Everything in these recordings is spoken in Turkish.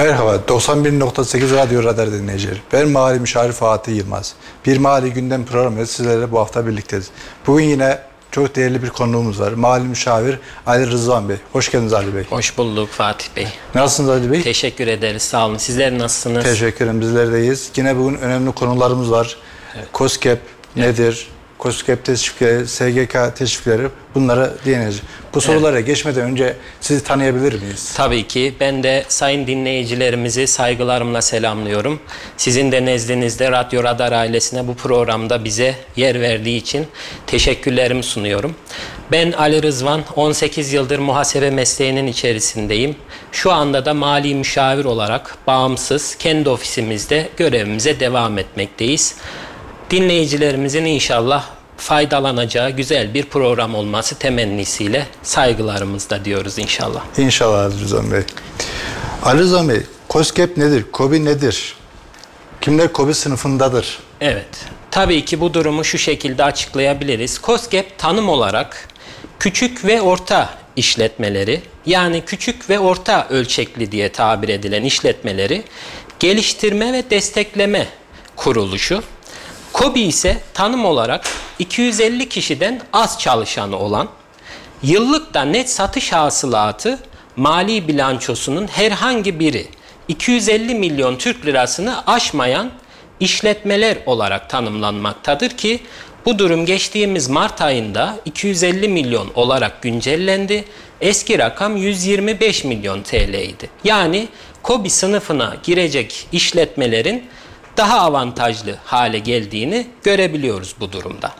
Merhaba, 91.8 Radyo Radar dinleyicileri. Ben Mali Müşavir Fatih Yılmaz. Bir Mali Gündem programıyla sizlerle bu hafta birlikteyiz. Bugün yine çok değerli bir konuğumuz var. Mali Müşavir Ali Rızvan Bey. Hoş geldiniz Ali Bey. Hoş bulduk Fatih Bey. Nasılsınız Ali Bey? Teşekkür ederiz. Sağ olun. Sizler nasılsınız? Teşekkür ederim. Bizler deyiz. Yine bugün önemli konularımız var. Evet. COSGAP nedir? COSGAP teşvikleri, SGK teşvikleri bunlara değineceğiz. Bu sorulara evet. geçmeden önce sizi tanıyabilir miyiz? Tabii ki. Ben de sayın dinleyicilerimizi saygılarımla selamlıyorum. Sizin de nezdinizde Radyo Radar ailesine bu programda bize yer verdiği için teşekkürlerimi sunuyorum. Ben Ali Rızvan, 18 yıldır muhasebe mesleğinin içerisindeyim. Şu anda da mali müşavir olarak bağımsız kendi ofisimizde görevimize devam etmekteyiz dinleyicilerimizin inşallah faydalanacağı güzel bir program olması temennisiyle saygılarımızda diyoruz inşallah. İnşallah Ali Rızan Bey. Ali Rızan Bey, COSGAP nedir? COBI nedir? Kimler COBI sınıfındadır? Evet. Tabii ki bu durumu şu şekilde açıklayabiliriz. COSGAP tanım olarak küçük ve orta işletmeleri yani küçük ve orta ölçekli diye tabir edilen işletmeleri geliştirme ve destekleme kuruluşu. KOBİ ise tanım olarak 250 kişiden az çalışanı olan, yıllıkta net satış hasılatı mali bilançosunun herhangi biri 250 milyon Türk lirasını aşmayan işletmeler olarak tanımlanmaktadır ki bu durum geçtiğimiz Mart ayında 250 milyon olarak güncellendi. Eski rakam 125 milyon TL idi. Yani KOBİ sınıfına girecek işletmelerin daha avantajlı hale geldiğini görebiliyoruz bu durumda.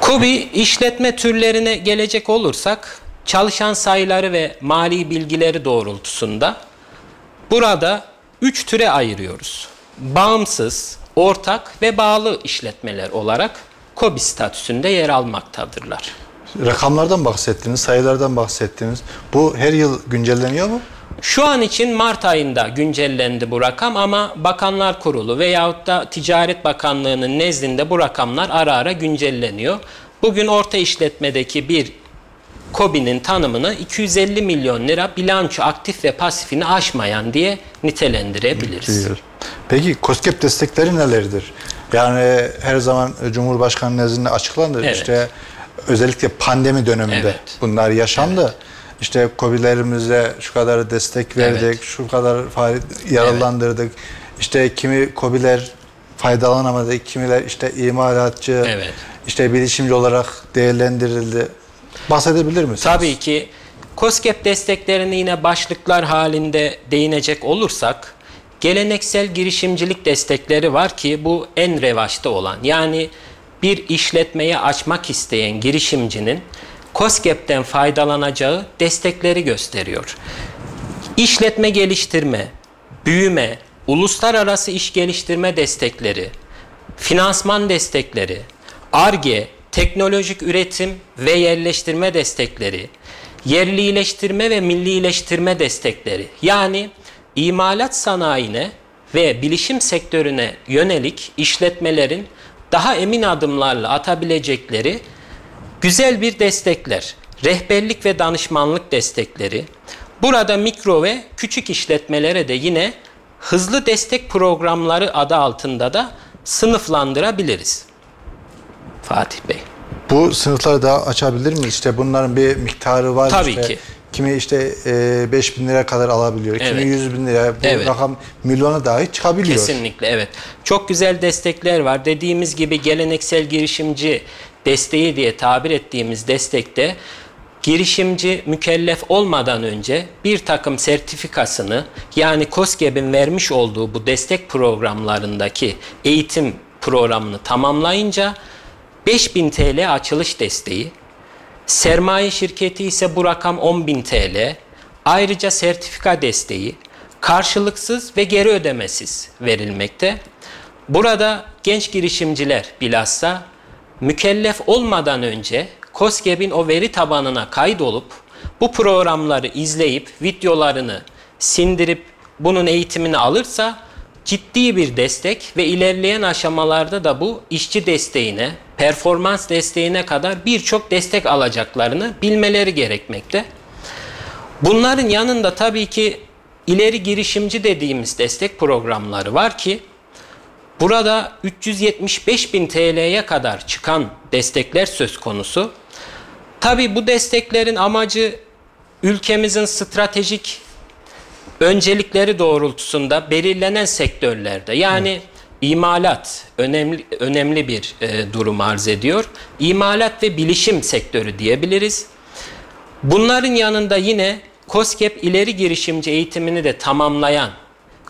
KOBİ işletme türlerine gelecek olursak çalışan sayıları ve mali bilgileri doğrultusunda burada üç türe ayırıyoruz. Bağımsız, ortak ve bağlı işletmeler olarak KOBİ statüsünde yer almaktadırlar. Rakamlardan bahsettiniz, sayılardan bahsettiniz. Bu her yıl güncelleniyor mu? Şu an için Mart ayında güncellendi bu rakam ama Bakanlar Kurulu veyahut da Ticaret Bakanlığı'nın nezdinde bu rakamlar ara ara güncelleniyor. Bugün orta işletmedeki bir KOBİ'nin tanımını 250 milyon lira bilanço aktif ve pasifini aşmayan diye nitelendirebiliriz. Peki COSGAP destekleri nelerdir? Yani her zaman Cumhurbaşkanı nezdinde açıklandı. Evet. İşte özellikle pandemi döneminde evet. bunlar yaşandı. Evet. İşte kobilerimize şu kadar destek verdik, evet. şu kadar yaralandırdık. Evet. İşte kimi kobiler faydalanamadı, kimiler işte imalatçı, evet. işte bilişimci olarak değerlendirildi. Bahsedebilir misiniz? Tabii ki. COSGAP desteklerini yine başlıklar halinde değinecek olursak, geleneksel girişimcilik destekleri var ki bu en revaçta olan. Yani bir işletmeyi açmak isteyen girişimcinin COSGAP'ten faydalanacağı destekleri gösteriyor. İşletme geliştirme, büyüme, uluslararası iş geliştirme destekleri, finansman destekleri, ARGE, teknolojik üretim ve yerleştirme destekleri, yerlileştirme ve millileştirme destekleri yani imalat sanayine ve bilişim sektörüne yönelik işletmelerin daha emin adımlarla atabilecekleri Güzel bir destekler, rehberlik ve danışmanlık destekleri. Burada mikro ve küçük işletmelere de yine hızlı destek programları adı altında da sınıflandırabiliriz. Fatih Bey. Bu sınıfları daha açabilir miyiz? İşte bunların bir miktarı var. Tabii işte. ki. Kimi işte e, 5 bin lira kadar alabiliyor. Evet. Kimi 100 bin lira. Bu evet. rakam milyona dahi çıkabiliyor. Kesinlikle evet. Çok güzel destekler var. Dediğimiz gibi geleneksel girişimci desteği diye tabir ettiğimiz destekte girişimci mükellef olmadan önce bir takım sertifikasını yani KOSGEB'in vermiş olduğu bu destek programlarındaki eğitim programını tamamlayınca 5000 TL açılış desteği, sermaye şirketi ise bu rakam 10.000 TL, ayrıca sertifika desteği, karşılıksız ve geri ödemesiz verilmekte. Burada genç girişimciler bilhassa mükellef olmadan önce COSGAP'in o veri tabanına kaydolup bu programları izleyip videolarını sindirip bunun eğitimini alırsa ciddi bir destek ve ilerleyen aşamalarda da bu işçi desteğine, performans desteğine kadar birçok destek alacaklarını bilmeleri gerekmekte. Bunların yanında tabii ki ileri girişimci dediğimiz destek programları var ki burada 375 bin TL'ye kadar çıkan destekler söz konusu. Tabi bu desteklerin amacı ülkemizin stratejik öncelikleri doğrultusunda belirlenen sektörlerde yani Hı. imalat önemli önemli bir e, durum arz ediyor. İmalat ve bilişim sektörü diyebiliriz. Bunların yanında yine COSGAP ileri girişimci eğitimini de tamamlayan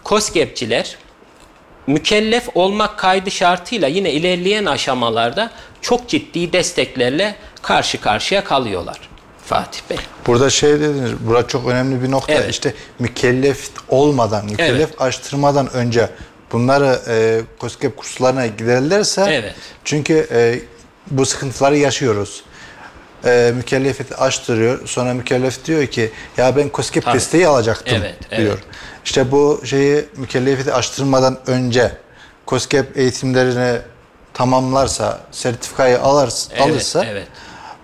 COSGAP'ciler mükellef olmak kaydı şartıyla yine ilerleyen aşamalarda çok ciddi desteklerle karşı karşıya kalıyorlar. Fatih Bey. Burada şey dediniz, burada çok önemli bir nokta. Evet. İşte mükellef olmadan, mükellef evet. açtırmadan önce bunları e, COSGAP kurslarına giderlerse evet. çünkü e, bu sıkıntıları yaşıyoruz e, mükellefiyeti açtırıyor. Sonra mükellef diyor ki ya ben COSGAP Tabii. desteği alacaktım evet, diyor. Evet. İşte bu şeyi mükellefiyeti açtırmadan önce COSGAP eğitimlerini tamamlarsa, sertifikayı alırsa, evet, alırsa evet.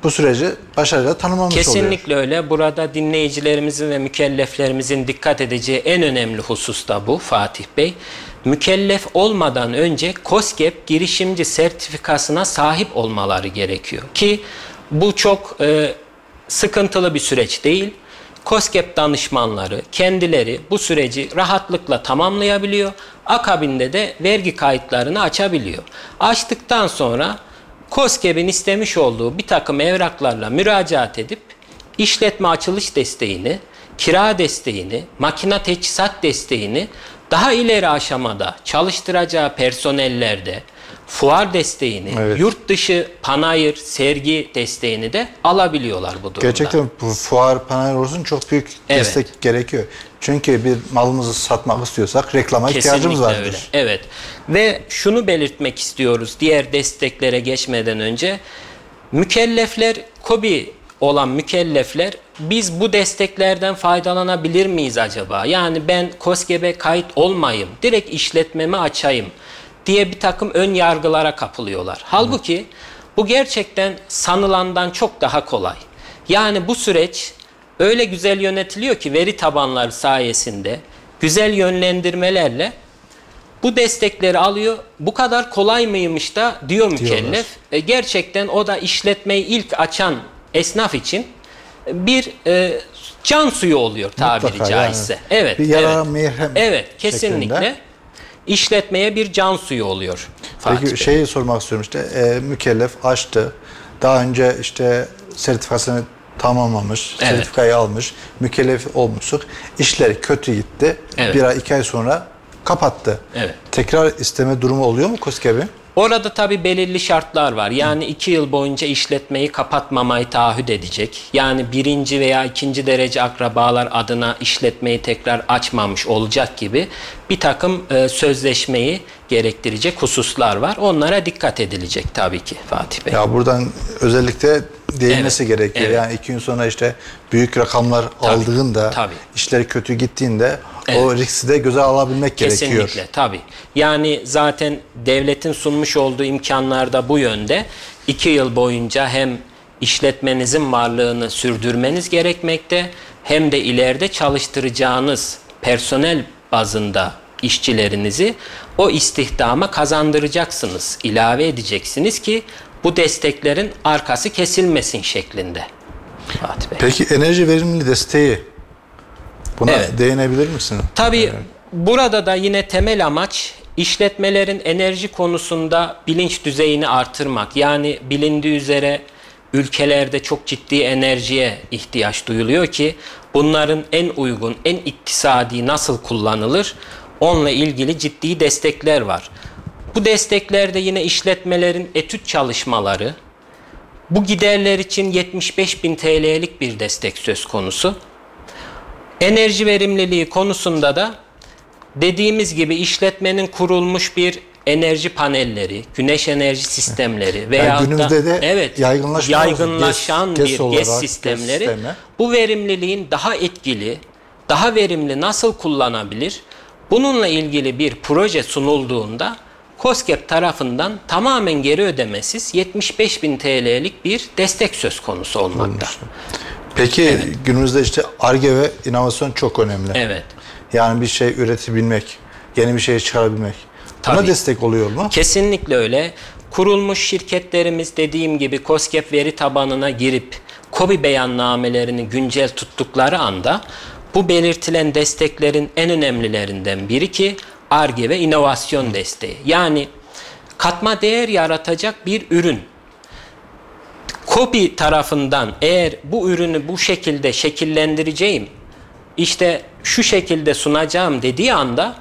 bu süreci başarıyla tanımlamış Kesinlikle oluyor. Kesinlikle öyle. Burada dinleyicilerimizin ve mükelleflerimizin dikkat edeceği en önemli husus da bu Fatih Bey. Mükellef olmadan önce COSGAP girişimci sertifikasına sahip olmaları gerekiyor. Ki bu çok e, sıkıntılı bir süreç değil. COSGAP danışmanları kendileri bu süreci rahatlıkla tamamlayabiliyor. Akabinde de vergi kayıtlarını açabiliyor. Açtıktan sonra COSGAP'in istemiş olduğu bir takım evraklarla müracaat edip işletme açılış desteğini, kira desteğini, makina teçhizat desteğini daha ileri aşamada çalıştıracağı personellerde, fuar desteğini, evet. yurt dışı panayır, sergi desteğini de alabiliyorlar bu durumda. Gerçekten bu fuar, panayır olsun çok büyük evet. destek gerekiyor. Çünkü bir malımızı satmak istiyorsak reklama Kesinlikle ihtiyacımız vardır. Öyle. Evet. Ve şunu belirtmek istiyoruz diğer desteklere geçmeden önce. Mükellefler, KOBİ olan mükellefler biz bu desteklerden faydalanabilir miyiz acaba? Yani ben KOSGEB'e kayıt olmayayım, direkt işletmemi açayım diye bir takım ön yargılara kapılıyorlar. Halbuki bu gerçekten sanılandan çok daha kolay. Yani bu süreç öyle güzel yönetiliyor ki veri tabanları sayesinde güzel yönlendirmelerle bu destekleri alıyor. Bu kadar kolay mıymış da diyor mükellef. E, gerçekten o da işletmeyi ilk açan esnaf için bir e, can suyu oluyor tabiri Mutlaka caizse. Yani. Evet. Bir yara evet. Evet, kesinlikle. Şeklinde işletmeye bir can suyu oluyor. Fatih Peki Bey. şeyi sormak istiyorum işte e, mükellef açtı. Daha önce işte sertifikasını tamamlamış, evet. sertifikayı almış, mükellef olmuştuk. İşleri kötü gitti. Evet. Bir ay, iki ay sonra kapattı. Evet. Tekrar isteme durumu oluyor mu KOSGEB'in? Orada tabi belirli şartlar var. Yani iki yıl boyunca işletmeyi kapatmamayı taahhüt edecek. Yani birinci veya ikinci derece akrabalar adına işletmeyi tekrar açmamış olacak gibi bir takım e, sözleşmeyi gerektirecek hususlar var. Onlara dikkat edilecek tabii ki Fatih Bey. Ya buradan özellikle değinmesi evet, gerekiyor. Evet. Yani iki gün sonra işte büyük rakamlar tabii, aldığında, tabii. işleri kötü gittiğinde evet. o riski de göze alabilmek Kesinlikle, gerekiyor. Kesinlikle tabii. Yani zaten devletin sunmuş olduğu imkanlar da bu yönde. İki yıl boyunca hem işletmenizin varlığını sürdürmeniz gerekmekte hem de ileride çalıştıracağınız personel bazında işçilerinizi o istihdama kazandıracaksınız, ilave edeceksiniz ki bu desteklerin arkası kesilmesin şeklinde. Fatih Bey. Peki enerji verimli desteği buna evet. değinebilir misin? Tabii evet. burada da yine temel amaç işletmelerin enerji konusunda bilinç düzeyini artırmak. Yani bilindiği üzere ülkelerde çok ciddi enerjiye ihtiyaç duyuluyor ki bunların en uygun, en iktisadi nasıl kullanılır onunla ilgili ciddi destekler var. Bu desteklerde yine işletmelerin etüt çalışmaları, bu giderler için 75 bin TL'lik bir destek söz konusu. Enerji verimliliği konusunda da dediğimiz gibi işletmenin kurulmuş bir enerji panelleri, güneş enerji sistemleri veya yani günümüzde de evet, yaygınlaşan gez, bir gez, gez sistemleri gez bu verimliliğin daha etkili, daha verimli nasıl kullanabilir? Bununla ilgili bir proje sunulduğunda COSGAP tarafından tamamen geri ödemesiz 75 bin TL'lik bir destek söz konusu olmakta. Peki evet. günümüzde işte ARGE ve inovasyon çok önemli. Evet. Yani bir şey üretebilmek, yeni bir şey çıkarabilmek. Buna Tabii. destek oluyor mu? Kesinlikle öyle. Kurulmuş şirketlerimiz dediğim gibi COSGAP veri tabanına girip KOBİ beyannamelerini güncel tuttukları anda bu belirtilen desteklerin en önemlilerinden biri ki ARGE ve inovasyon desteği. Yani katma değer yaratacak bir ürün. KOBİ tarafından eğer bu ürünü bu şekilde şekillendireceğim, işte şu şekilde sunacağım dediği anda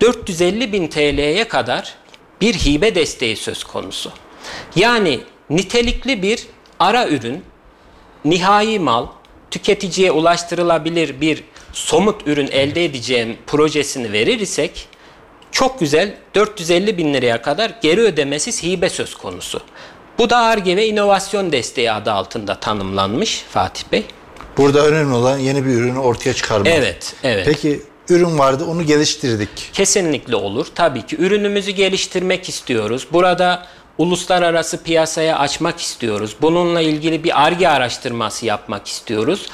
450 bin TL'ye kadar bir hibe desteği söz konusu. Yani nitelikli bir ara ürün, nihai mal, tüketiciye ulaştırılabilir bir somut ürün elde edeceğim projesini verir isek çok güzel 450 bin liraya kadar geri ödemesiz hibe söz konusu. Bu da ARGE ve inovasyon desteği adı altında tanımlanmış Fatih Bey. Burada önemli olan yeni bir ürünü ortaya çıkarmak. Evet, evet. Peki ürün vardı onu geliştirdik. Kesinlikle olur. Tabii ki ürünümüzü geliştirmek istiyoruz. Burada uluslararası piyasaya açmak istiyoruz. Bununla ilgili bir ARGE araştırması yapmak istiyoruz.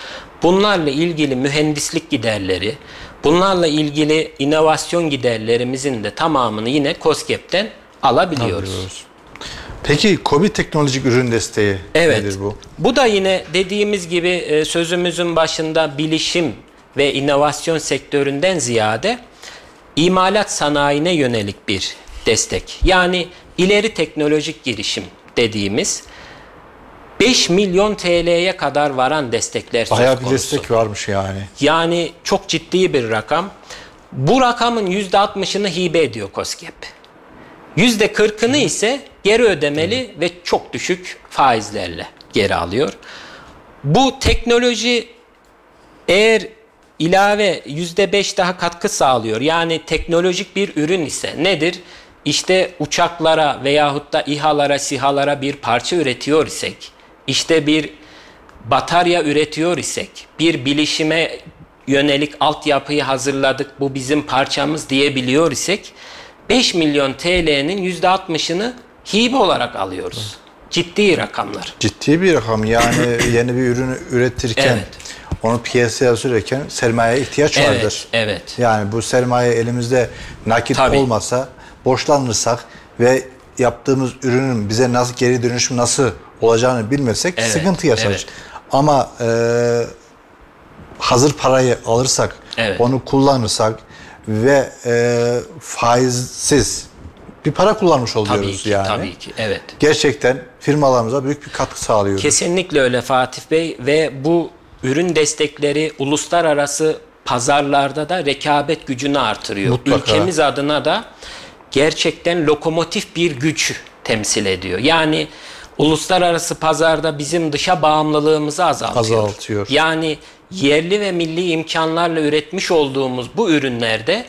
Bunlarla ilgili mühendislik giderleri, bunlarla ilgili inovasyon giderlerimizin de tamamını yine COSGAP'ten alabiliyoruz. Alıyoruz. Peki KOBİ teknolojik ürün desteği Evet. nedir bu? Bu da yine dediğimiz gibi e, sözümüzün başında bilişim ve inovasyon sektöründen ziyade imalat sanayine yönelik bir destek. Yani ileri teknolojik girişim dediğimiz 5 milyon TL'ye kadar varan destekler Bayağı bir destek varmış yani. Yani çok ciddi bir rakam. Bu rakamın %60'ını hibe ediyor COSGAP. %40'ını ise geri ödemeli ve çok düşük faizlerle geri alıyor. Bu teknoloji eğer ilave %5 daha katkı sağlıyor. Yani teknolojik bir ürün ise nedir? İşte uçaklara veyahut da İHA'lara, SİHA'lara bir parça üretiyor isek, işte bir batarya üretiyor isek, bir bilişime yönelik altyapıyı hazırladık, bu bizim parçamız diyebiliyor isek, 5 milyon TL'nin %60'ını hibe olarak alıyoruz. Ciddi rakamlar. Ciddi bir rakam yani yeni bir ürünü üretirken Evet. onu piyasaya sürerken sermaye ihtiyaç Evet, vardır. evet. Yani bu sermaye elimizde nakit Tabii. olmasa borçlanırsak ve yaptığımız ürünün bize nasıl geri dönüşüm nasıl olacağını bilmesek Evet, sıkıntı yaşarız. evet. Ama e, hazır parayı alırsak, Evet. onu kullanırsak ve e, faizsiz bir para kullanmış oluyoruz Tabii ki, yani. tabii ki. Evet. Gerçekten firmalarımıza büyük bir katkı sağlıyoruz. Kesinlikle öyle Fatih Bey ve bu ürün destekleri uluslararası pazarlarda da rekabet gücünü artırıyor. Mutlaka. Ülkemiz adına da gerçekten lokomotif bir güç temsil ediyor. Yani uluslararası pazarda bizim dışa bağımlılığımızı azaltıyor. Azaltıyor. Yani yerli ve milli imkanlarla üretmiş olduğumuz bu ürünlerde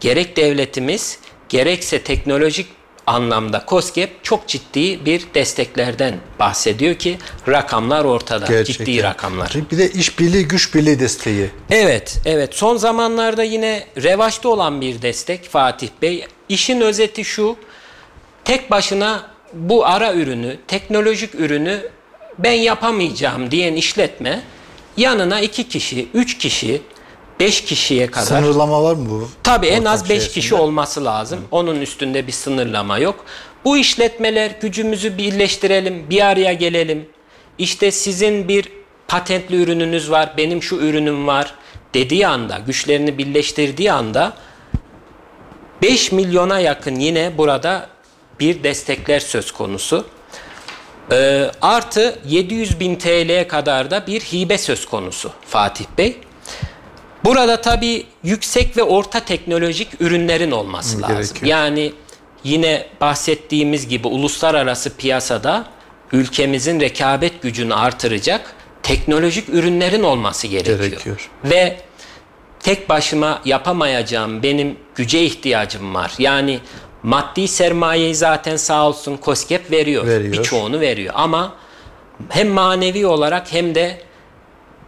gerek devletimiz gerekse teknolojik anlamda COSGAP çok ciddi bir desteklerden bahsediyor ki rakamlar ortada. Gerçekten. Ciddi rakamlar. Bir de işbirliği, güç birliği desteği. Evet, evet. Son zamanlarda yine revaçta olan bir destek Fatih Bey. İşin özeti şu. Tek başına bu ara ürünü, teknolojik ürünü ben yapamayacağım diyen işletme yanına iki kişi, üç kişi, beş kişiye kadar Sınırlama var mı bu? Tabii en az 5 içerisinde? kişi olması lazım. Onun üstünde bir sınırlama yok. Bu işletmeler gücümüzü birleştirelim, bir araya gelelim. İşte sizin bir patentli ürününüz var, benim şu ürünüm var dediği anda, güçlerini birleştirdiği anda 5 milyona yakın yine burada bir destekler söz konusu. Ee, artı 700 bin TL'ye kadar da bir hibe söz konusu Fatih Bey. Burada tabii yüksek ve orta teknolojik ürünlerin olması Hı, lazım. gerekiyor. Yani yine bahsettiğimiz gibi uluslararası piyasada ülkemizin rekabet gücünü artıracak teknolojik ürünlerin olması gerekiyor. Gerekiyor. Ve tek başıma yapamayacağım benim güce ihtiyacım var. Yani maddi sermayeyi zaten sağ olsun COSGAP veriyor. Veriyor. Birçoğunu veriyor ama hem manevi olarak hem de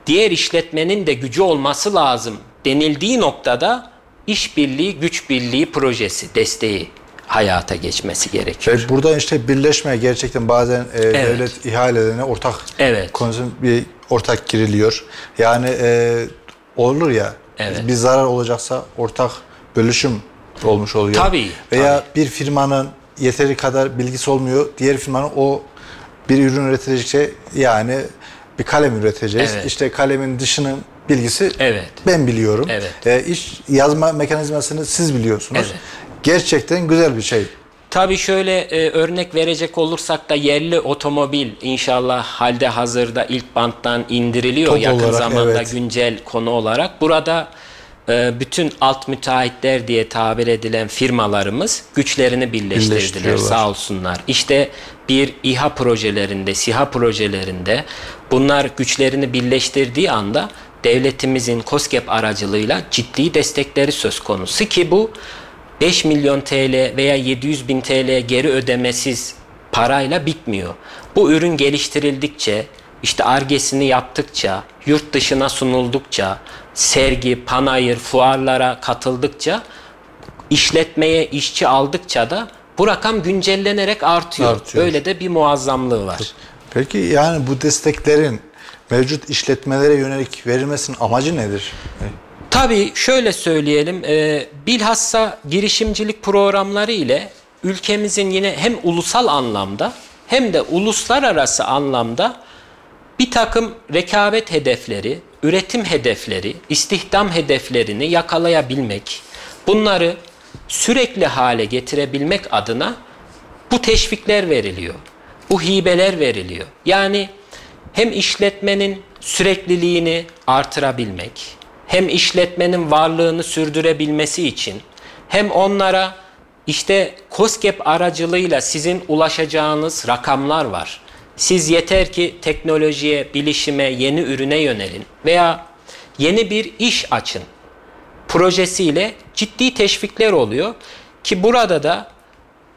diğer işletmenin de gücü olması lazım denildiği noktada işbirliği, güç birliği projesi, desteği hayata geçmesi gerekiyor. Ve burada işte birleşme gerçekten bazen e, devlet ihalelerine ortak Evet. konusu bir ortak giriliyor. Yani e, olur ya Evet. Bir zarar olacaksa ortak bölüşüm olmuş oluyor. Tabii. Veya tabii. bir firmanın yeteri kadar bilgisi olmuyor. Diğer firmanın o bir ürün üretecekse yani bir kalem üreteceğiz. Evet. İşte kalemin dışının bilgisi evet. ben biliyorum. Evet. E, iş yazma mekanizmasını siz biliyorsunuz. Evet. Gerçekten güzel bir şey. Tabii şöyle e, örnek verecek olursak da yerli otomobil inşallah halde hazırda ilk banttan indiriliyor Top yakın olarak, zamanda evet. güncel konu olarak. Burada e, bütün alt müteahhitler diye tabir edilen firmalarımız güçlerini birleştirdiler sağ olsunlar. İşte bir İHA projelerinde, SİHA projelerinde bunlar güçlerini birleştirdiği anda devletimizin COSGAP aracılığıyla ciddi destekleri söz konusu ki bu 5 milyon TL veya 700 bin TL geri ödemesiz parayla bitmiyor. Bu ürün geliştirildikçe, işte argesini yaptıkça, yurt dışına sunuldukça, sergi, panayır, fuarlara katıldıkça, işletmeye işçi aldıkça da bu rakam güncellenerek artıyor. artıyor. Öyle de bir muazzamlığı var. Peki yani bu desteklerin mevcut işletmelere yönelik verilmesinin amacı nedir? Tabii şöyle söyleyelim, e, bilhassa girişimcilik programları ile ülkemizin yine hem ulusal anlamda hem de uluslararası anlamda bir takım rekabet hedefleri, üretim hedefleri, istihdam hedeflerini yakalayabilmek, bunları sürekli hale getirebilmek adına bu teşvikler veriliyor. Bu hibeler veriliyor. Yani hem işletmenin sürekliliğini artırabilmek, hem işletmenin varlığını sürdürebilmesi için hem onlara işte COSGAP aracılığıyla sizin ulaşacağınız rakamlar var. Siz yeter ki teknolojiye, bilişime, yeni ürüne yönelin veya yeni bir iş açın projesiyle ciddi teşvikler oluyor ki burada da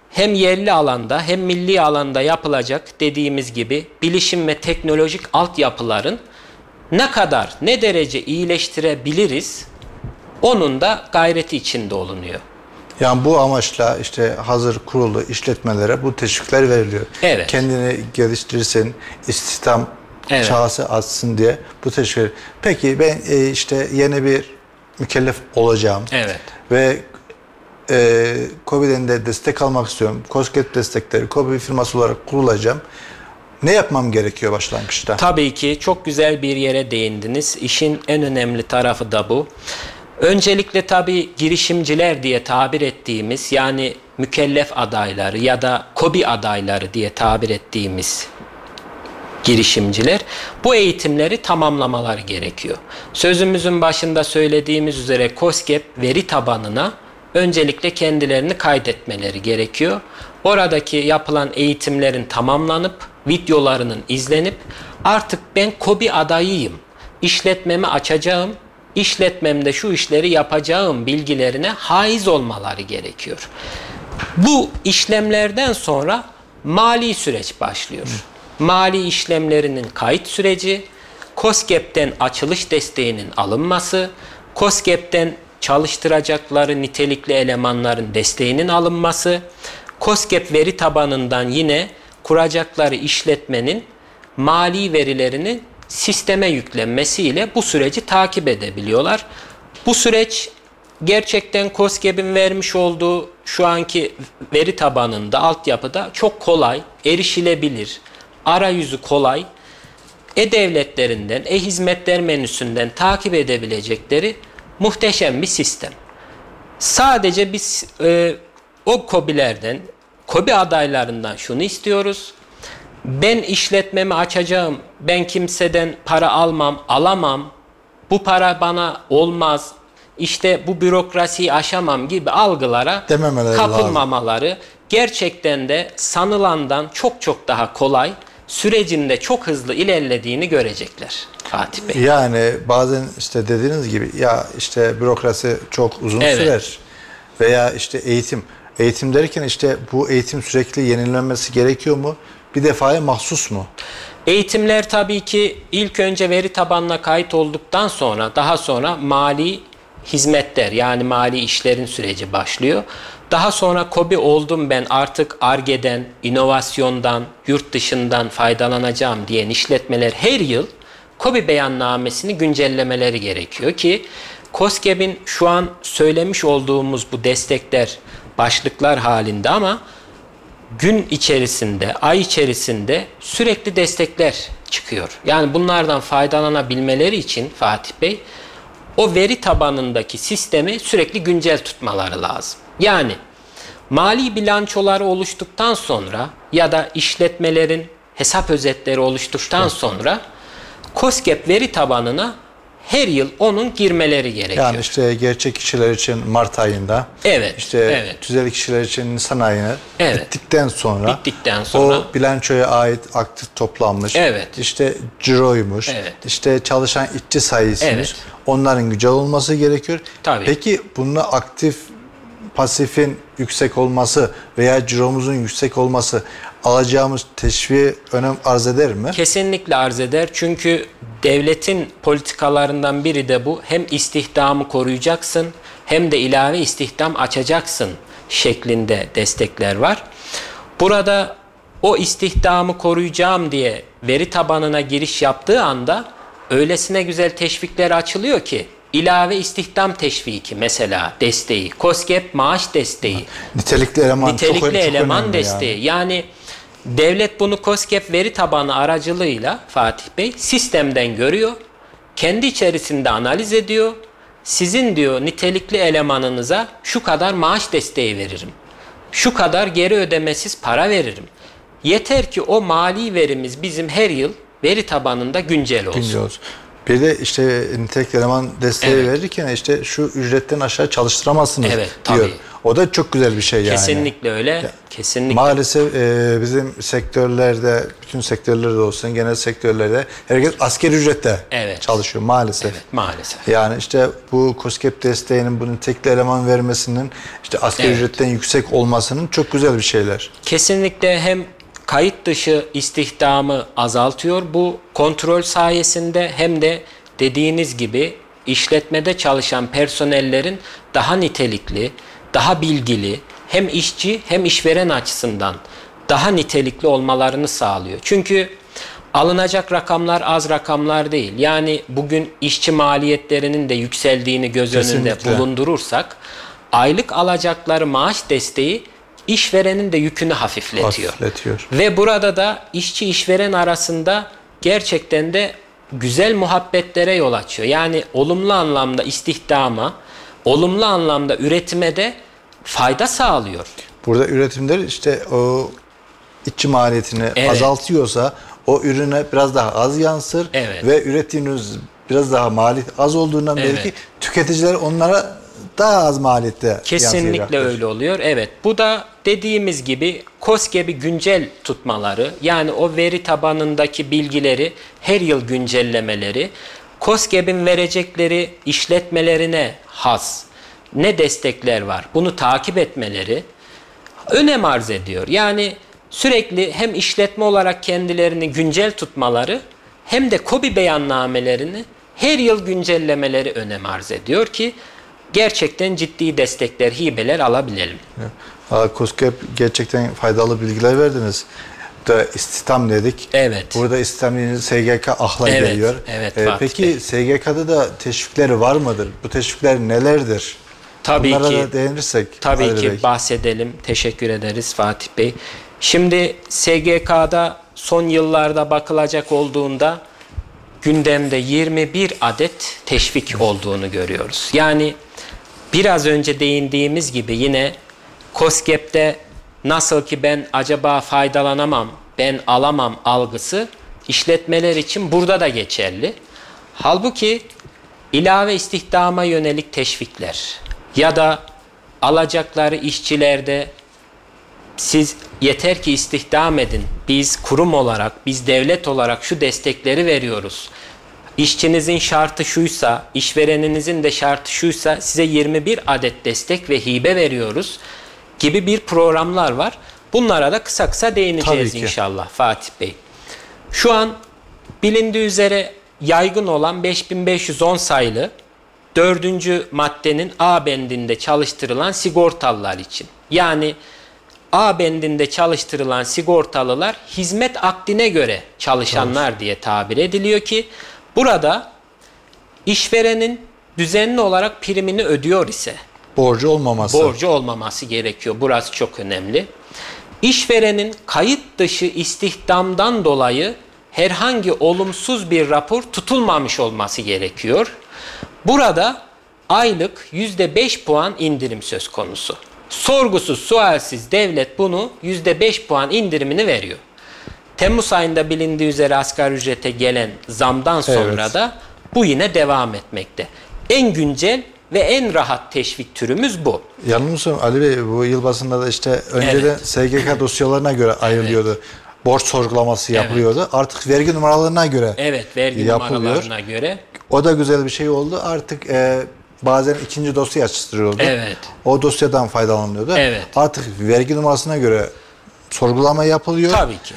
hem yerli alanda hem milli alanda yapılacak dediğimiz gibi bilişim ve teknolojik altyapıların ne kadar, ne derece iyileştirebiliriz onun da gayreti içinde olunuyor. Yani bu amaçla işte hazır kurulu işletmelere bu teşvikler veriliyor. Evet. Kendini geliştirsin, istihdam evet. çağısı açsın diye bu teşvik. Peki ben e, işte yeni bir mükellef olacağım. Evet. Ve e, COBİ'den de destek almak istiyorum. COSGAP destekleri, COBİ firması olarak kurulacağım. Ne yapmam gerekiyor başlangıçta? Tabii ki çok güzel bir yere değindiniz. İşin en önemli tarafı da bu. Öncelikle tabii girişimciler diye tabir ettiğimiz yani mükellef adayları ya da kobi adayları diye tabir ettiğimiz girişimciler bu eğitimleri tamamlamaları gerekiyor. Sözümüzün başında söylediğimiz üzere COSGAP veri tabanına öncelikle kendilerini kaydetmeleri gerekiyor. Oradaki yapılan eğitimlerin tamamlanıp videolarının izlenip artık ben kobi adayıyım. İşletmemi açacağım. İşletmemde şu işleri yapacağım bilgilerine haiz olmaları gerekiyor. Bu işlemlerden sonra mali süreç başlıyor. Mali işlemlerinin kayıt süreci, COSGAP'ten açılış desteğinin alınması, COSGAP'ten çalıştıracakları nitelikli elemanların desteğinin alınması, COSGAP veri tabanından yine kuracakları işletmenin mali verilerini sisteme yüklenmesiyle bu süreci takip edebiliyorlar. Bu süreç gerçekten COSGAP'in vermiş olduğu şu anki veri tabanında, altyapıda çok kolay, erişilebilir, arayüzü kolay, e-devletlerinden, e-hizmetler menüsünden takip edebilecekleri muhteşem bir sistem. Sadece biz e, o kobilerden, kobi adaylarından şunu istiyoruz. Ben işletmemi açacağım, ben kimseden para almam, alamam, bu para bana olmaz, işte bu bürokrasiyi aşamam gibi algılara Dememeleri kapılmamaları lazım. gerçekten de sanılandan çok çok daha kolay sürecinde çok hızlı ilerlediğini görecekler Fatih Bey. Yani bazen işte dediğiniz gibi ya işte bürokrasi çok uzun evet. sürer veya işte eğitim. Eğitim derken işte bu eğitim sürekli yenilenmesi gerekiyor mu? Bir defaya mahsus mu? Eğitimler tabii ki ilk önce veri tabanına kayıt olduktan sonra daha sonra mali hizmetler yani mali işlerin süreci başlıyor. Daha sonra kobi oldum ben artık ARGE'den, inovasyondan, yurt dışından faydalanacağım diyen işletmeler her yıl kobi beyannamesini güncellemeleri gerekiyor ki COSGAP'in şu an söylemiş olduğumuz bu destekler başlıklar halinde ama gün içerisinde, ay içerisinde sürekli destekler çıkıyor. Yani bunlardan faydalanabilmeleri için Fatih Bey o veri tabanındaki sistemi sürekli güncel tutmaları lazım. Yani mali bilançoları oluştuktan sonra ya da işletmelerin hesap özetleri oluştuktan sonra COSGAP veri tabanına her yıl onun girmeleri gerekiyor. Yani işte gerçek kişiler için Mart ayında. Evet. İşte evet. tüzel kişiler için Nisan ayına evet. bittikten sonra bittikten sonra o bilançoya ait aktif toplanmış. Evet. İşte ciroymuş. Evet. İşte çalışan işçi sayısıymış. Evet. Onların güncel olması gerekiyor. Tabii. Peki bununla aktif pasifin yüksek olması veya ciromuzun yüksek olması alacağımız teşviğe önem arz eder mi? Kesinlikle arz eder. Çünkü devletin politikalarından biri de bu. Hem istihdamı koruyacaksın hem de ilave istihdam açacaksın şeklinde destekler var. Burada o istihdamı koruyacağım diye veri tabanına giriş yaptığı anda öylesine güzel teşvikler açılıyor ki ilave istihdam teşviki mesela desteği, COSGAP maaş desteği, nitelikli eleman nitelikli çok, eleman çok desteği. Yani. yani devlet bunu COSGAP veri tabanı aracılığıyla Fatih Bey sistemden görüyor. Kendi içerisinde analiz ediyor. Sizin diyor nitelikli elemanınıza şu kadar maaş desteği veririm. Şu kadar geri ödemesiz para veririm. Yeter ki o mali verimiz bizim her yıl veri tabanında güncel olsun. Güncel olsun. Bir de işte nitelik eleman desteği Evet. verirken işte şu ücretten aşağı çalıştıramazsınız Evet, diyor. tabii. O da çok güzel bir şey yani. Kesinlikle öyle. Kesinlikle. Maalesef e, bizim sektörlerde, bütün sektörlerde olsun, genel sektörlerde herkes asker ücrette Evet. çalışıyor maalesef. Evet, maalesef. Yani işte bu COSGAP desteğinin bunun tekli eleman vermesinin işte asker Evet. ücretten yüksek olmasının çok güzel bir şeyler. Kesinlikle hem kayıt dışı istihdamı azaltıyor bu kontrol sayesinde hem de dediğiniz gibi işletmede çalışan personellerin daha nitelikli, daha bilgili hem işçi hem işveren açısından daha nitelikli olmalarını sağlıyor. Çünkü alınacak rakamlar az rakamlar değil. Yani bugün işçi maliyetlerinin de yükseldiğini göz önünde Kesinlikle. bulundurursak aylık alacakları maaş desteği işverenin de yükünü hafifletiyor. Hafifletiyor. Ve burada da işçi işveren arasında gerçekten de güzel muhabbetlere yol açıyor. Yani olumlu anlamda istihdama, olumlu anlamda üretime de fayda sağlıyor. Burada üretimler işte o işçi maliyetini Evet. azaltıyorsa o ürüne biraz daha az yansır Evet. ve ürettiğiniz biraz daha maliyet az olduğundan Evet. belki tüketiciler onlara daha az maliyette Kesinlikle öyle oluyor. Evet. Bu da dediğimiz gibi COSGAP'i güncel tutmaları, yani o veri tabanındaki bilgileri her yıl güncellemeleri, COSGAP'in verecekleri işletmelerine has ne destekler var bunu takip etmeleri önem arz ediyor. Yani sürekli hem işletme olarak kendilerini güncel tutmaları hem de KOBİ beyannamelerini her yıl güncellemeleri önem arz ediyor ki gerçekten ciddi destekler, hibeler alabilelim. COSGAP gerçekten faydalı bilgiler verdiniz. Da istihdam dedik. Evet. Burada istihdam deyince SGK ahla Evet, geliyor. evet Ee, peki Bey. SGK'da da teşvikleri var mıdır? Bu teşvikler nelerdir? Tabii Bunlara ki. da değinirsek. Tabii Adil ki Bey. bahsedelim. Teşekkür ederiz Fatih Bey. Şimdi SGK'da son yıllarda bakılacak olduğunda gündemde 21 adet teşvik olduğunu görüyoruz. Yani biraz önce değindiğimiz gibi yine COSGAP'te nasıl ki ben acaba faydalanamam, ben alamam algısı işletmeler için burada da geçerli. Halbuki ilave istihdama yönelik teşvikler ya da alacakları işçilerde siz yeter ki istihdam edin. Biz kurum olarak, biz devlet olarak şu destekleri veriyoruz. İşçinizin şartı şuysa, işvereninizin de şartı şuysa size 21 adet destek ve hibe veriyoruz gibi bir programlar var. Bunlara da kısa kısa değineceğiz inşallah Fatih Bey. Şu an bilindiği üzere yaygın olan 5510 sayılı dördüncü maddenin A bendinde çalıştırılan sigortalılar için. Yani A bendinde çalıştırılan sigortalılar hizmet akdine göre çalışanlar diye tabir ediliyor ki burada işverenin düzenli olarak primini ödüyor ise borcu olmaması. Borcu olmaması gerekiyor. Burası çok önemli. İşverenin kayıt dışı istihdamdan dolayı herhangi olumsuz bir rapor tutulmamış olması gerekiyor. Burada aylık %5 puan indirim söz konusu. Sorgusuz sualsiz devlet bunu %5 puan indirimini veriyor. Temmuz ayında bilindiği üzere asgari ücrete gelen zamdan sonra evet. da bu yine devam etmekte. En güncel ve en rahat teşvik türümüz bu. Yanılmıyorsam Ali Bey bu yıl basında da işte önceden evet. SGK dosyalarına göre ayrılıyordu. Evet. Borç sorgulaması yapılıyordu. Evet. Artık vergi numaralarına göre Evet, vergi yapılıyor. numaralarına göre. O da güzel bir şey oldu. Artık e, bazen ikinci dosya açtırıyordu. Evet. O dosyadan faydalanıyordu. Evet. Artık vergi numarasına göre sorgulama yapılıyor. Tabii ki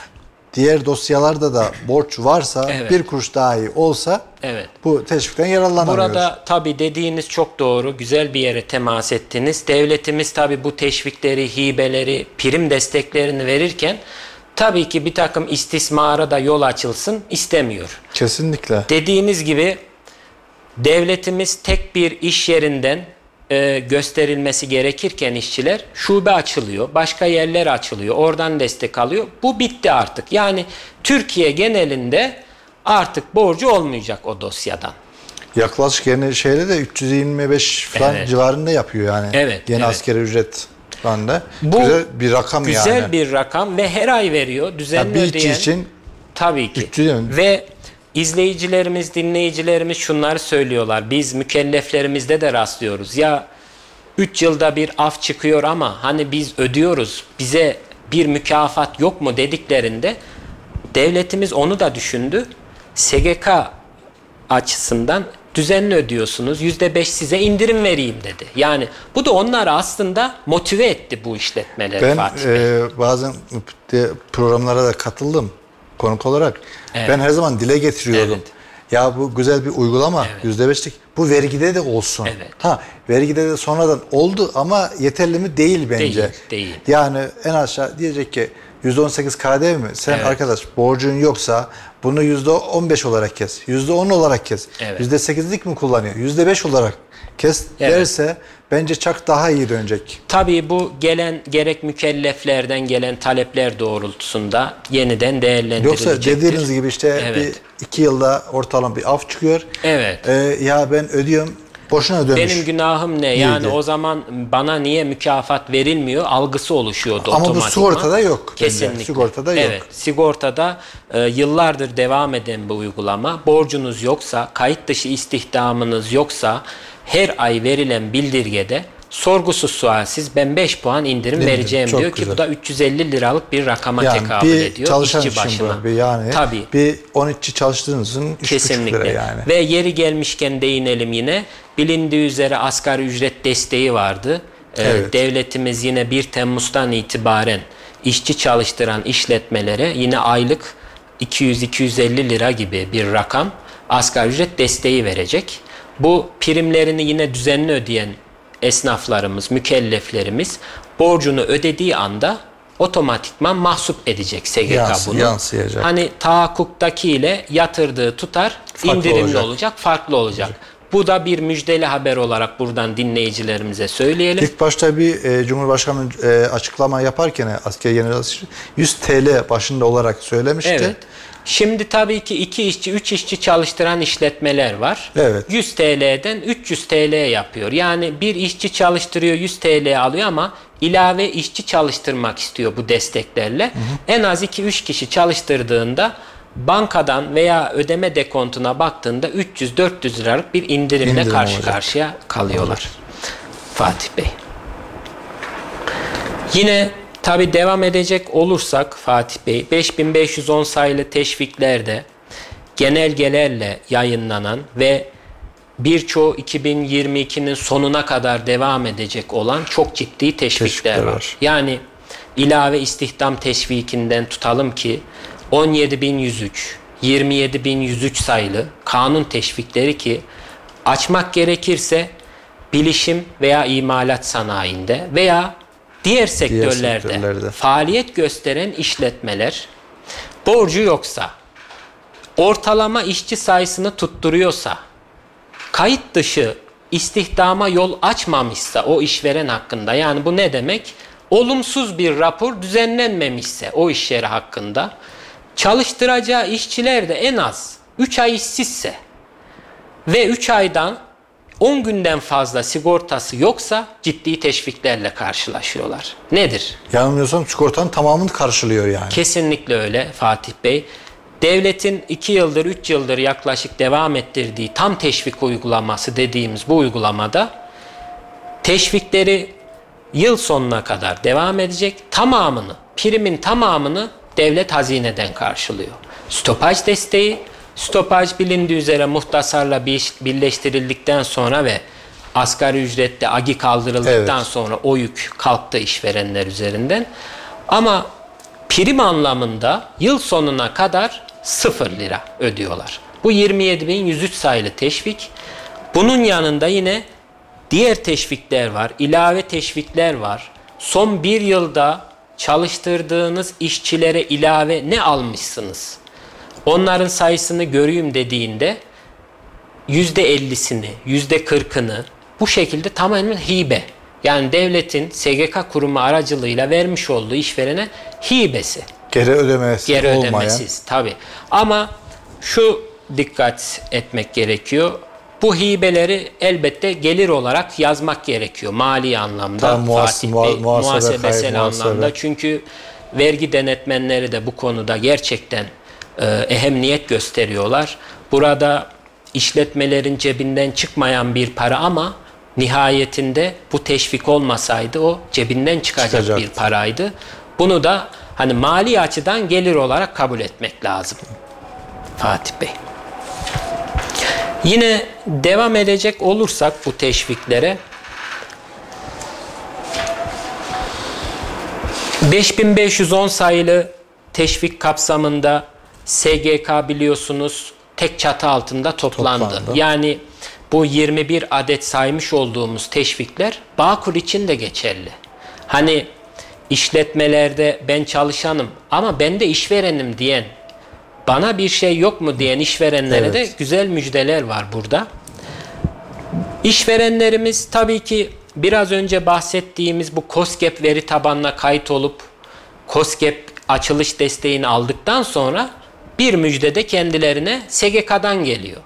diğer dosyalarda da borç varsa evet. bir kuruş daha iyi olsa evet. bu teşvikten yararlanamıyoruz. Burada tabi dediğiniz çok doğru. Güzel bir yere temas ettiniz. Devletimiz tabi bu teşvikleri, hibeleri, prim desteklerini verirken tabii ki bir takım istismara da yol açılsın istemiyor. Kesinlikle. Dediğiniz gibi devletimiz tek bir iş yerinden e, gösterilmesi gerekirken işçiler şube açılıyor, başka yerler açılıyor, oradan destek alıyor. Bu bitti artık. Yani Türkiye genelinde artık borcu olmayacak o dosyadan. Yaklaşık yeni şeyde de 325 falan evet. civarında yapıyor yani. Evet. Yeni evet. askeri ücret falan da. Bu güzel bir rakam güzel yani. Güzel bir rakam ve her ay veriyor. Düzenli ya bir ödeyen. için tabii ki. 300 ve İzleyicilerimiz, dinleyicilerimiz şunları söylüyorlar. Biz mükelleflerimizde de rastlıyoruz. Ya 3 yılda bir af çıkıyor ama hani biz ödüyoruz. Bize bir mükafat yok mu dediklerinde devletimiz onu da düşündü. SGK açısından düzenli ödüyorsunuz. %5 size indirim vereyim dedi. Yani bu da onları aslında motive etti bu işletmeleri ben, Fatih Bey. E, bazen programlara da katıldım konuk olarak. Evet. Ben her zaman dile getiriyordum. Evet. Ya bu güzel bir uygulama yüzde evet. beşlik. Bu vergide de olsun. Evet. Ha vergide de sonradan oldu ama yeterli mi değil bence. Değil. değil. Yani en aşağı diyecek ki %18 KDV mi? Sen evet. arkadaş borcun yoksa bunu %15 olarak kes. %10 olarak kes. Evet. %8'lik mi kullanıyor? %5 olarak kes evet. derse bence çok daha iyi dönecek. Tabii bu gelen gerek mükelleflerden gelen talepler doğrultusunda yeniden değerlendirilecektir. Yoksa dediğiniz gibi işte evet. bir iki yılda ortalama bir af çıkıyor. Evet. Ee, ya ben ödüyorum Boşuna ödemiş. Benim günahım ne? Yani o zaman bana niye mükafat verilmiyor algısı oluşuyordu Ama bu sigortada yok. Kesinlikle. Sigortada yok. Evet. Sigortada e, yıllardır devam eden bir uygulama. Borcunuz yoksa, kayıt dışı istihdamınız yoksa her ay verilen bildirgede sorgusuz sualsiz ben 5 puan indirim Değil vereceğim diyor güzel. ki bu da 350 liralık bir rakama yani tekabül bir ediyor çalışan işçi başına. Bir yani Tabii. bir 10 işçi çalıştığınızın Kesinlikle. lira yani. Ve yeri gelmişken değinelim yine. Bilindiği üzere asgari ücret desteği vardı. Ee, evet. Devletimiz yine 1 Temmuz'dan itibaren işçi çalıştıran işletmelere yine aylık 200-250 lira gibi bir rakam asgari ücret desteği verecek. Bu primlerini yine düzenli ödeyen esnaflarımız, mükelleflerimiz borcunu ödediği anda otomatikman mahsup edecek SGK Yans, bunu. Yansıyacak. Hani tahakkuktaki ile yatırdığı tutar farklı indirimli olacak. olacak, farklı olacak. olacak. Bu da bir müjdeli haber olarak buradan dinleyicilerimize söyleyelim. İlk başta bir e, Cumhurbaşkanı e, açıklama yaparken asker general 100 TL başında olarak söylemişti. Evet. Şimdi tabii ki iki işçi, üç işçi çalıştıran işletmeler var. Evet. 100 TL'den 300 TL yapıyor. Yani bir işçi çalıştırıyor 100 TL alıyor ama ilave işçi çalıştırmak istiyor bu desteklerle. Hı hı. En az 2-3 kişi çalıştırdığında bankadan veya ödeme dekontuna baktığında 300-400 liralık bir indirimle İndirim karşı olacak. karşıya kalıyorlar. Fatih Bey. Yine tabi devam edecek olursak Fatih Bey 5510 sayılı teşviklerde genelgelerle yayınlanan ve birçoğu 2022'nin sonuna kadar devam edecek olan çok ciddi teşvikler, teşvikler var. var. Yani ilave istihdam teşvikinden tutalım ki 17.103, 27.103 sayılı kanun teşvikleri ki açmak gerekirse bilişim veya imalat sanayinde veya diğer sektörlerde, diğer sektörlerde faaliyet gösteren işletmeler borcu yoksa, ortalama işçi sayısını tutturuyorsa, kayıt dışı istihdama yol açmamışsa o işveren hakkında yani bu ne demek? Olumsuz bir rapor düzenlenmemişse o iş yeri hakkında çalıştıracağı işçiler de en az 3 ay işsizse ve 3 aydan 10 günden fazla sigortası yoksa ciddi teşviklerle karşılaşıyorlar. Nedir? Yanılmıyorsam sigortanın tamamını karşılıyor yani. Kesinlikle öyle Fatih Bey. Devletin 2 yıldır 3 yıldır yaklaşık devam ettirdiği tam teşvik uygulaması dediğimiz bu uygulamada teşvikleri yıl sonuna kadar devam edecek. Tamamını, primin tamamını devlet hazineden karşılıyor. Stopaj desteği, stopaj bilindiği üzere muhtasarla birleştirildikten sonra ve asgari ücrette agi kaldırıldıktan evet. sonra o yük kalktı işverenler üzerinden. Ama prim anlamında yıl sonuna kadar 0 lira ödüyorlar. Bu 27.103 sayılı teşvik. Bunun yanında yine diğer teşvikler var, ilave teşvikler var. Son bir yılda çalıştırdığınız işçilere ilave ne almışsınız? Onların sayısını göreyim dediğinde %50'sini, %40'ını bu şekilde tamamen hibe. Yani devletin SGK kurumu aracılığıyla vermiş olduğu işverene hibesi. Geri ödemesi Geri olmayan. ödemesiz tabi. Ama şu dikkat etmek gerekiyor. Bu hibeleri elbette gelir olarak yazmak gerekiyor mali anlamda Tabii, Fatih Bey, muhasebe, muhasebesel kayıp, anlamda. muhasebe. Çünkü vergi denetmenleri de bu konuda gerçekten e, ehemmiyet gösteriyorlar. Burada işletmelerin cebinden çıkmayan bir para ama nihayetinde bu teşvik olmasaydı o cebinden çıkacak Çıkacaktı. bir paraydı. Bunu da hani mali açıdan gelir olarak kabul etmek lazım. Fatih Bey. Yine devam edecek olursak bu teşviklere 5510 sayılı teşvik kapsamında SGK biliyorsunuz tek çatı altında toplandı. Toplandı. Yani bu 21 adet saymış olduğumuz teşvikler Bağkur için de geçerli. Hani işletmelerde ben çalışanım ama ben de işverenim diyen bana bir şey yok mu diyen işverenlere Evet. de güzel müjdeler var burada. İşverenlerimiz tabii ki biraz önce bahsettiğimiz bu COSGAP veri tabanına kayıt olup COSGAP açılış desteğini aldıktan sonra bir müjde de kendilerine SGK'dan geliyor.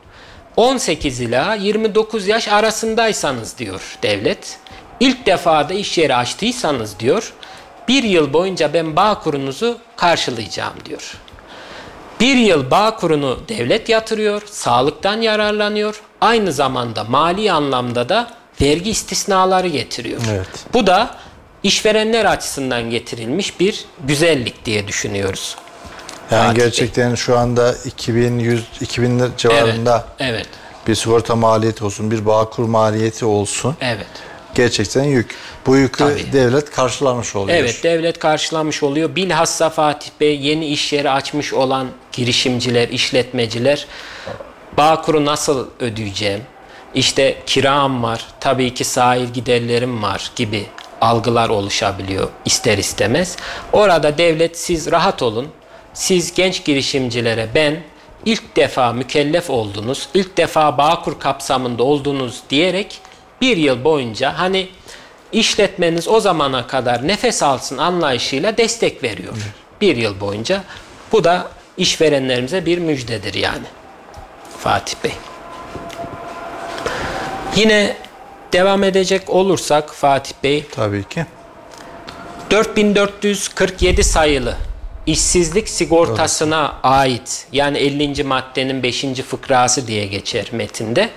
18 ila 29 yaş arasındaysanız diyor devlet. İlk defa da iş yeri açtıysanız diyor. Bir yıl boyunca ben bağ kurunuzu karşılayacağım diyor. Bir yıl bağ kurunu devlet yatırıyor, sağlıktan yararlanıyor. Aynı zamanda mali anlamda da vergi istisnaları getiriyor. Evet. Bu da işverenler açısından getirilmiş bir güzellik diye düşünüyoruz. Yani Fatih Bey. gerçekten şu anda 2100 2000 lira civarında Evet, evet, bir sigorta maliyeti olsun, bir bağkur maliyeti olsun. evet. Gerçekten yük. Bu yükü Tabii. devlet karşılamış oluyor. Evet devlet karşılamış oluyor. Bilhassa Fatih Bey yeni iş yeri açmış olan girişimciler, işletmeciler Bağkur'u nasıl ödeyeceğim? İşte kiram var, tabii ki sahil giderlerim var gibi algılar oluşabiliyor ister istemez. Orada devlet siz rahat olun. Siz genç girişimcilere ben ilk defa mükellef oldunuz, ilk defa Bağkur kapsamında oldunuz diyerek bir yıl boyunca hani işletmeniz o zamana kadar nefes alsın anlayışıyla destek veriyor. Bir yıl boyunca. Bu da işverenlerimize bir müjdedir yani. Fatih Bey. Yine devam edecek olursak Fatih Bey Tabii ki. 4447 sayılı işsizlik sigortasına ait yani 50. maddenin 5. fıkrası diye geçer metinde.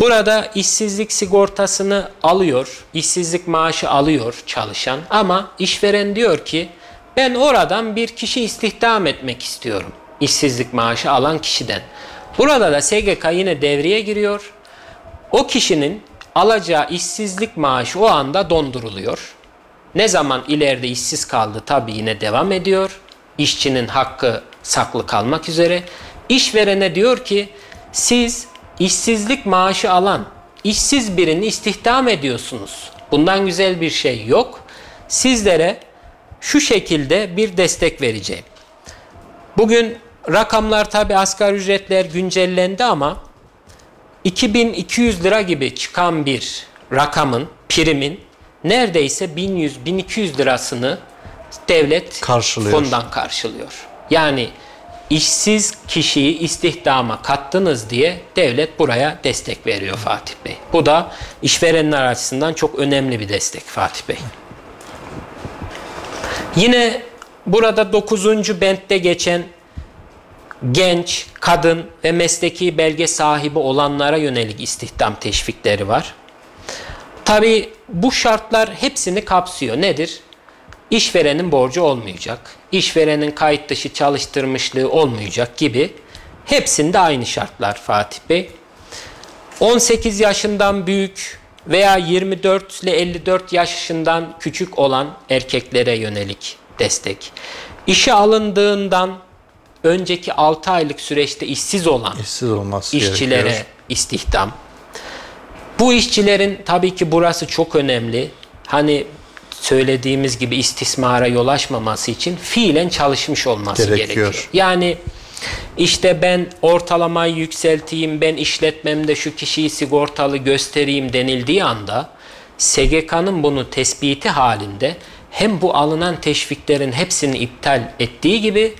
Burada işsizlik sigortasını alıyor, işsizlik maaşı alıyor çalışan ama işveren diyor ki ben oradan bir kişi istihdam etmek istiyorum. İşsizlik maaşı alan kişiden. Burada da SGK yine devreye giriyor. O kişinin alacağı işsizlik maaşı o anda donduruluyor. Ne zaman ileride işsiz kaldı tabii yine devam ediyor. İşçinin hakkı saklı kalmak üzere. İşverene diyor ki siz işsizlik maaşı alan işsiz birini istihdam ediyorsunuz. Bundan güzel bir şey yok. Sizlere şu şekilde bir destek vereceğim. Bugün rakamlar tabi asgari ücretler güncellendi ama 2200 lira gibi çıkan bir rakamın, primin neredeyse 1100-1200 lirasını devlet karşılıyor. fondan karşılıyor. Yani işsiz kişiyi istihdama kattınız diye devlet buraya destek veriyor Fatih Bey. Bu da işverenler açısından çok önemli bir destek Fatih Bey. Yine burada 9. bentte geçen genç, kadın ve mesleki belge sahibi olanlara yönelik istihdam teşvikleri var. Tabi bu şartlar hepsini kapsıyor. Nedir? İşverenin borcu olmayacak, işverenin kayıt dışı çalıştırmışlığı olmayacak gibi hepsinde aynı şartlar Fatih Bey. 18 yaşından büyük veya 24 ile 54 yaşından küçük olan erkeklere yönelik destek. İşe alındığından önceki 6 aylık süreçte işsiz olan işsiz olması işçilere gerekiyor. istihdam. Bu işçilerin tabii ki burası çok önemli. Hani söylediğimiz gibi istismara yol açmaması için fiilen çalışmış olması gerekiyor. gerekiyor. Yani işte ben ortalamayı yükselteyim, ben işletmemde şu kişiyi sigortalı göstereyim denildiği anda SGK'nın bunu tespiti halinde hem bu alınan teşviklerin hepsini iptal ettiği gibi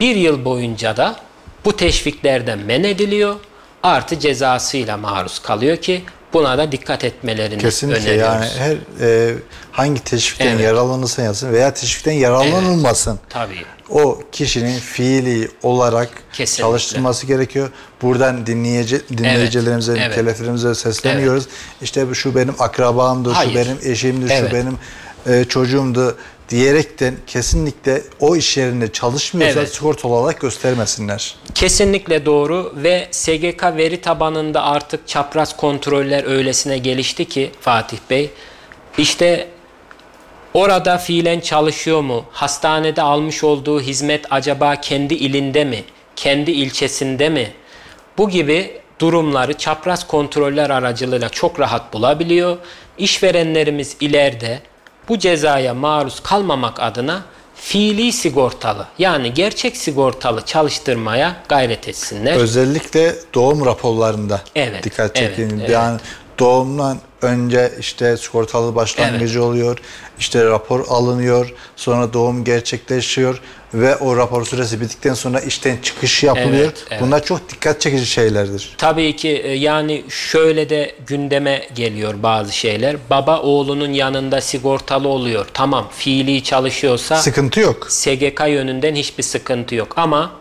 bir yıl boyunca da bu teşviklerden men ediliyor. Artı cezasıyla maruz kalıyor ki buna da dikkat etmelerini Kesinlikle öneriyoruz. yani her e, hangi teşvikten evet. yararlanırsa yazsın veya teşvikten yararlanılmasın. Evet, tabii. O kişinin fiili olarak Kesinlikle. çalıştırması gerekiyor. Buradan dinleyici, dinleyicilerimize, evet, evet. sesleniyoruz. Evet. İşte şu benim akrabamdı, Hayır. şu benim eşimdi, evet. şu benim e, çocuğumdu diyerekten kesinlikle o iş yerinde çalışmıyorsa evet. sigortalı olarak göstermesinler. Kesinlikle doğru ve SGK veri tabanında artık çapraz kontroller öylesine gelişti ki Fatih Bey işte orada fiilen çalışıyor mu? Hastanede almış olduğu hizmet acaba kendi ilinde mi? Kendi ilçesinde mi? Bu gibi durumları çapraz kontroller aracılığıyla çok rahat bulabiliyor. İşverenlerimiz ileride bu cezaya maruz kalmamak adına fiili sigortalı yani gerçek sigortalı çalıştırmaya gayret etsinler. Özellikle doğum raporlarında evet, dikkat çekin. Evet, evet. Yani doğumdan önce işte sigortalı başlangıcı evet. oluyor. İşte rapor alınıyor. Sonra doğum gerçekleşiyor ve o rapor süresi bittikten sonra işten çıkış yapılıyor. Evet, evet. Bunlar çok dikkat çekici şeylerdir. Tabii ki e, yani şöyle de gündeme geliyor bazı şeyler. Baba oğlunun yanında sigortalı oluyor. Tamam fiili çalışıyorsa sıkıntı yok. SGK yönünden hiçbir sıkıntı yok ama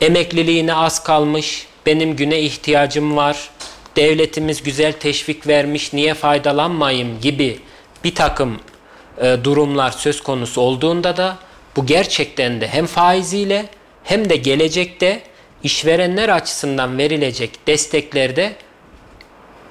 emekliliğine az kalmış, benim güne ihtiyacım var, devletimiz güzel teşvik vermiş, niye faydalanmayayım gibi bir takım e, durumlar söz konusu olduğunda da bu gerçekten de hem faiziyle hem de gelecekte işverenler açısından verilecek desteklerde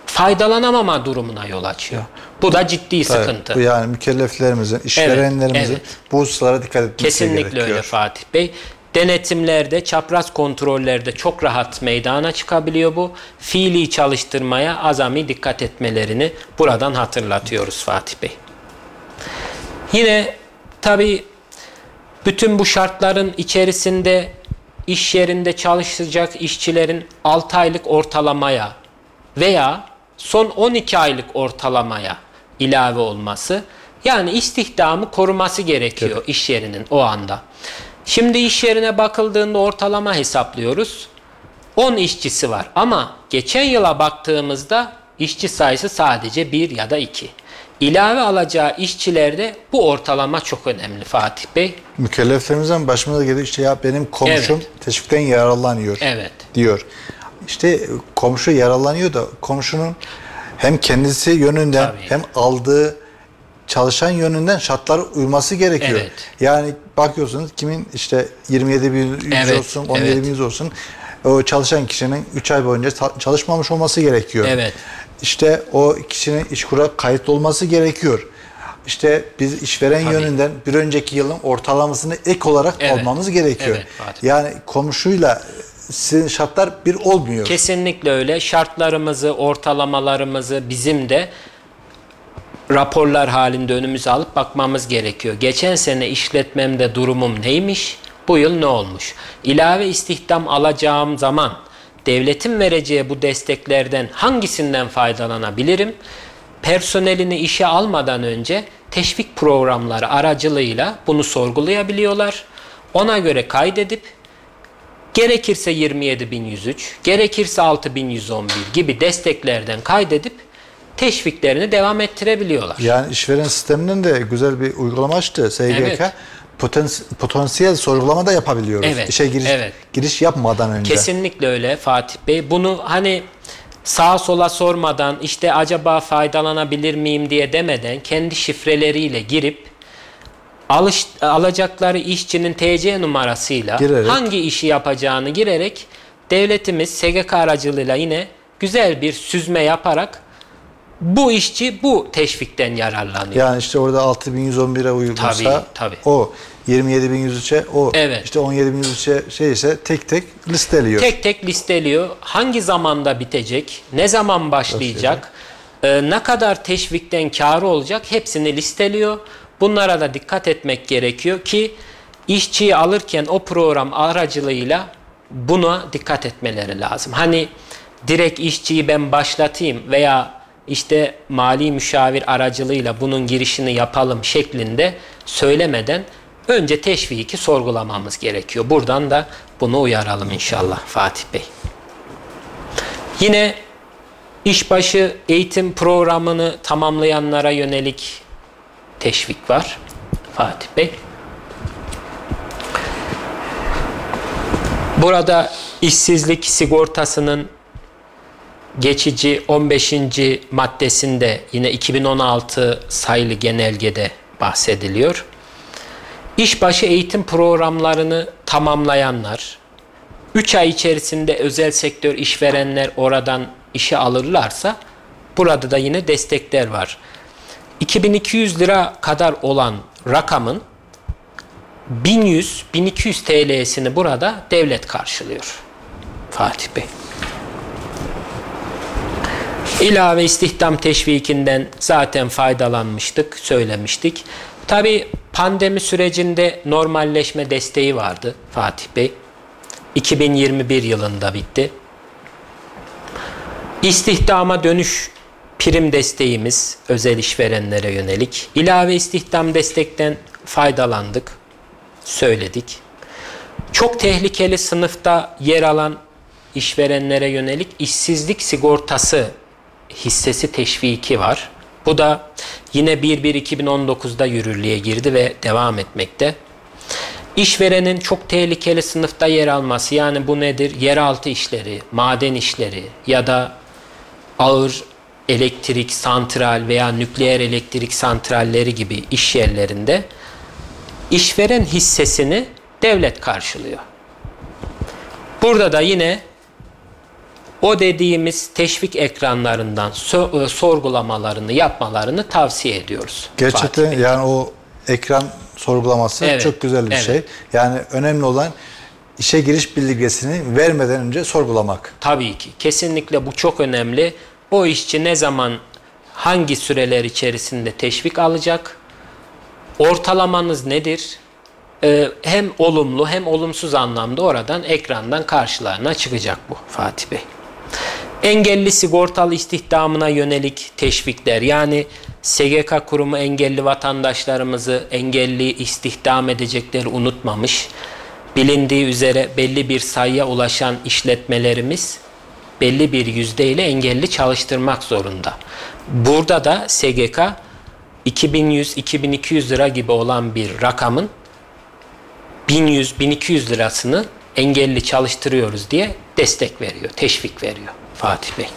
faydalanamama durumuna yol açıyor. Bu da ciddi Tabii, sıkıntı. Bu yani mükelleflerimizin, işverenlerimizin evet, evet. bu hususlara dikkat etmesi Kesinlikle gerekiyor. Kesinlikle öyle Fatih Bey. Denetimlerde, çapraz kontrollerde çok rahat meydana çıkabiliyor bu. Fiili çalıştırmaya azami dikkat etmelerini buradan hatırlatıyoruz Fatih Bey. Yine tabi bütün bu şartların içerisinde iş yerinde çalışacak işçilerin 6 aylık ortalamaya veya son 12 aylık ortalamaya ilave olması yani istihdamı koruması gerekiyor evet. iş yerinin o anda. Şimdi iş yerine bakıldığında ortalama hesaplıyoruz. 10 işçisi var ama geçen yıla baktığımızda işçi sayısı sadece 1 ya da 2 ilave alacağı işçilerde bu ortalama çok önemli Fatih Bey. Mükelleflerimizden başımıza geliyor işte ya benim komşum evet. teşvikten yararlanıyor evet. diyor. İşte komşu yararlanıyor da komşunun hem kendisi yönünden Tabii. hem aldığı çalışan yönünden şartlara uyması gerekiyor. Evet. Yani bakıyorsunuz kimin işte 27 bin yüz evet. olsun, 17 evet. bin yüz olsun o çalışan kişinin 3 ay boyunca çalışmamış olması gerekiyor. Evet işte o kişinin işkura kayıtlı olması gerekiyor. İşte biz işveren Tabii. yönünden bir önceki yılın ortalamasını ek olarak evet. almamız gerekiyor. Evet, yani komşuyla sizin şartlar bir olmuyor. Kesinlikle öyle. Şartlarımızı, ortalamalarımızı bizim de raporlar halinde önümüze alıp bakmamız gerekiyor. Geçen sene işletmemde durumum neymiş? Bu yıl ne olmuş? İlave istihdam alacağım zaman devletin vereceği bu desteklerden hangisinden faydalanabilirim? Personelini işe almadan önce teşvik programları aracılığıyla bunu sorgulayabiliyorlar. Ona göre kaydedip gerekirse 27103, gerekirse 6111 gibi desteklerden kaydedip teşviklerini devam ettirebiliyorlar. Yani işveren sisteminin de güzel bir uygulama açtı SGK. Evet. Potens potansiyel sorgulama da yapabiliyoruz. Evet, İşe giriş, evet. giriş yapmadan önce. Kesinlikle öyle Fatih Bey. Bunu hani sağa sola sormadan işte acaba faydalanabilir miyim diye demeden kendi şifreleriyle girip alış, alacakları işçinin TC numarasıyla girerek. hangi işi yapacağını girerek devletimiz SGK aracılığıyla yine güzel bir süzme yaparak bu işçi bu teşvikten yararlanıyor. Yani işte orada 6111'e uygunsa tabii, tabii. o 27103'e o evet. işte 17103'e şey ise tek tek listeliyor. Tek tek listeliyor. Hangi zamanda bitecek? Ne zaman başlayacak? Ee, ne kadar teşvikten karı olacak? Hepsini listeliyor. Bunlara da dikkat etmek gerekiyor ki işçiyi alırken o program aracılığıyla buna dikkat etmeleri lazım. Hani direkt işçiyi ben başlatayım veya işte mali müşavir aracılığıyla bunun girişini yapalım şeklinde söylemeden önce teşviki sorgulamamız gerekiyor. Buradan da bunu uyaralım inşallah Fatih Bey. Yine işbaşı eğitim programını tamamlayanlara yönelik teşvik var Fatih Bey. Burada işsizlik sigortasının geçici 15. maddesinde yine 2016 sayılı genelgede bahsediliyor. İşbaşı eğitim programlarını tamamlayanlar, 3 ay içerisinde özel sektör işverenler oradan işe alırlarsa burada da yine destekler var. 2200 lira kadar olan rakamın 1100-1200 TL'sini burada devlet karşılıyor. Fatih Bey. İlave istihdam teşvikinden zaten faydalanmıştık, söylemiştik. Tabi pandemi sürecinde normalleşme desteği vardı Fatih Bey. 2021 yılında bitti. İstihdama dönüş prim desteğimiz özel işverenlere yönelik. İlave istihdam destekten faydalandık, söyledik. Çok tehlikeli sınıfta yer alan işverenlere yönelik işsizlik sigortası hissesi teşviki var. Bu da yine 1-1-2019'da yürürlüğe girdi ve devam etmekte. İşverenin çok tehlikeli sınıfta yer alması yani bu nedir? Yeraltı işleri, maden işleri ya da ağır elektrik santral veya nükleer elektrik santralleri gibi iş yerlerinde işveren hissesini devlet karşılıyor. Burada da yine o dediğimiz teşvik ekranlarından so- e, sorgulamalarını yapmalarını tavsiye ediyoruz. Gerçekten yani o ekran sorgulaması evet, çok güzel bir evet. şey. Yani önemli olan işe giriş bildirgesini vermeden önce sorgulamak. Tabii ki. Kesinlikle bu çok önemli. O işçi ne zaman hangi süreler içerisinde teşvik alacak? Ortalamanız nedir? Ee, hem olumlu hem olumsuz anlamda oradan ekrandan karşılarına çıkacak bu Fatih Bey. Engelli sigortalı istihdamına yönelik teşvikler yani SGK kurumu engelli vatandaşlarımızı engelli istihdam edecekleri unutmamış. Bilindiği üzere belli bir sayıya ulaşan işletmelerimiz belli bir yüzdeyle engelli çalıştırmak zorunda. Burada da SGK 2100-2200 lira gibi olan bir rakamın 1100-1200 lirasını engelli çalıştırıyoruz diye destek veriyor, teşvik veriyor. Fatih Bey.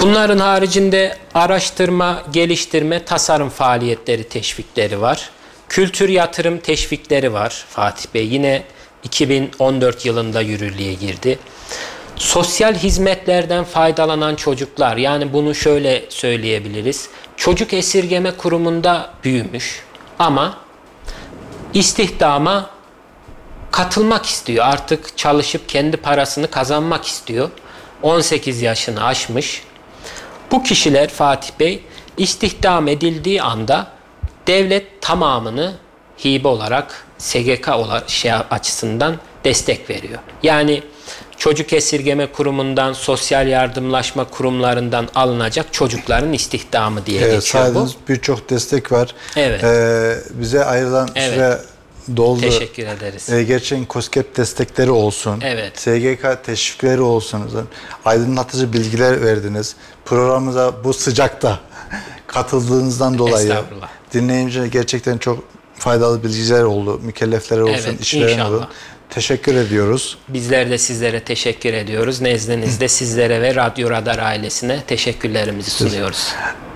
Bunların haricinde araştırma, geliştirme, tasarım faaliyetleri teşvikleri var. Kültür yatırım teşvikleri var Fatih Bey. Yine 2014 yılında yürürlüğe girdi. Sosyal hizmetlerden faydalanan çocuklar yani bunu şöyle söyleyebiliriz. Çocuk esirgeme kurumunda büyümüş ama istihdama katılmak istiyor. Artık çalışıp kendi parasını kazanmak istiyor. 18 yaşını aşmış. Bu kişiler Fatih Bey istihdam edildiği anda devlet tamamını hibe olarak SGK olarak şey açısından destek veriyor. Yani çocuk esirgeme kurumundan, sosyal yardımlaşma kurumlarından alınacak çocukların istihdamı diye evet, geçiyor bu. birçok destek var. Evet. Ee, bize ayrılan Evet. süre doldu. Teşekkür ederiz. Ee, gerçekten COSGAP destekleri olsun. Evet. SGK teşvikleri olsun. Aydınlatıcı bilgiler verdiniz. Programımıza bu sıcakta katıldığınızdan dolayı dinleyince gerçekten çok faydalı bilgiler oldu. Mükelleflere olsun, Evet, inşallah. olsun. Teşekkür ediyoruz. Bizler de sizlere teşekkür ediyoruz. Nezdinizde sizlere ve Radyo Radar ailesine teşekkürlerimizi sunuyoruz.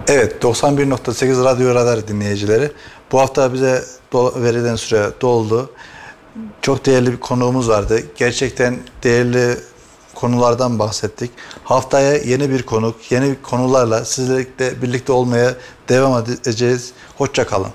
Evet 91.8 Radyo Radar dinleyicileri. Bu hafta bize verilen süre doldu. Çok değerli bir konuğumuz vardı. Gerçekten değerli konulardan bahsettik. Haftaya yeni bir konuk, yeni konularla sizlerle birlikte olmaya devam edeceğiz. Hoşça kalın.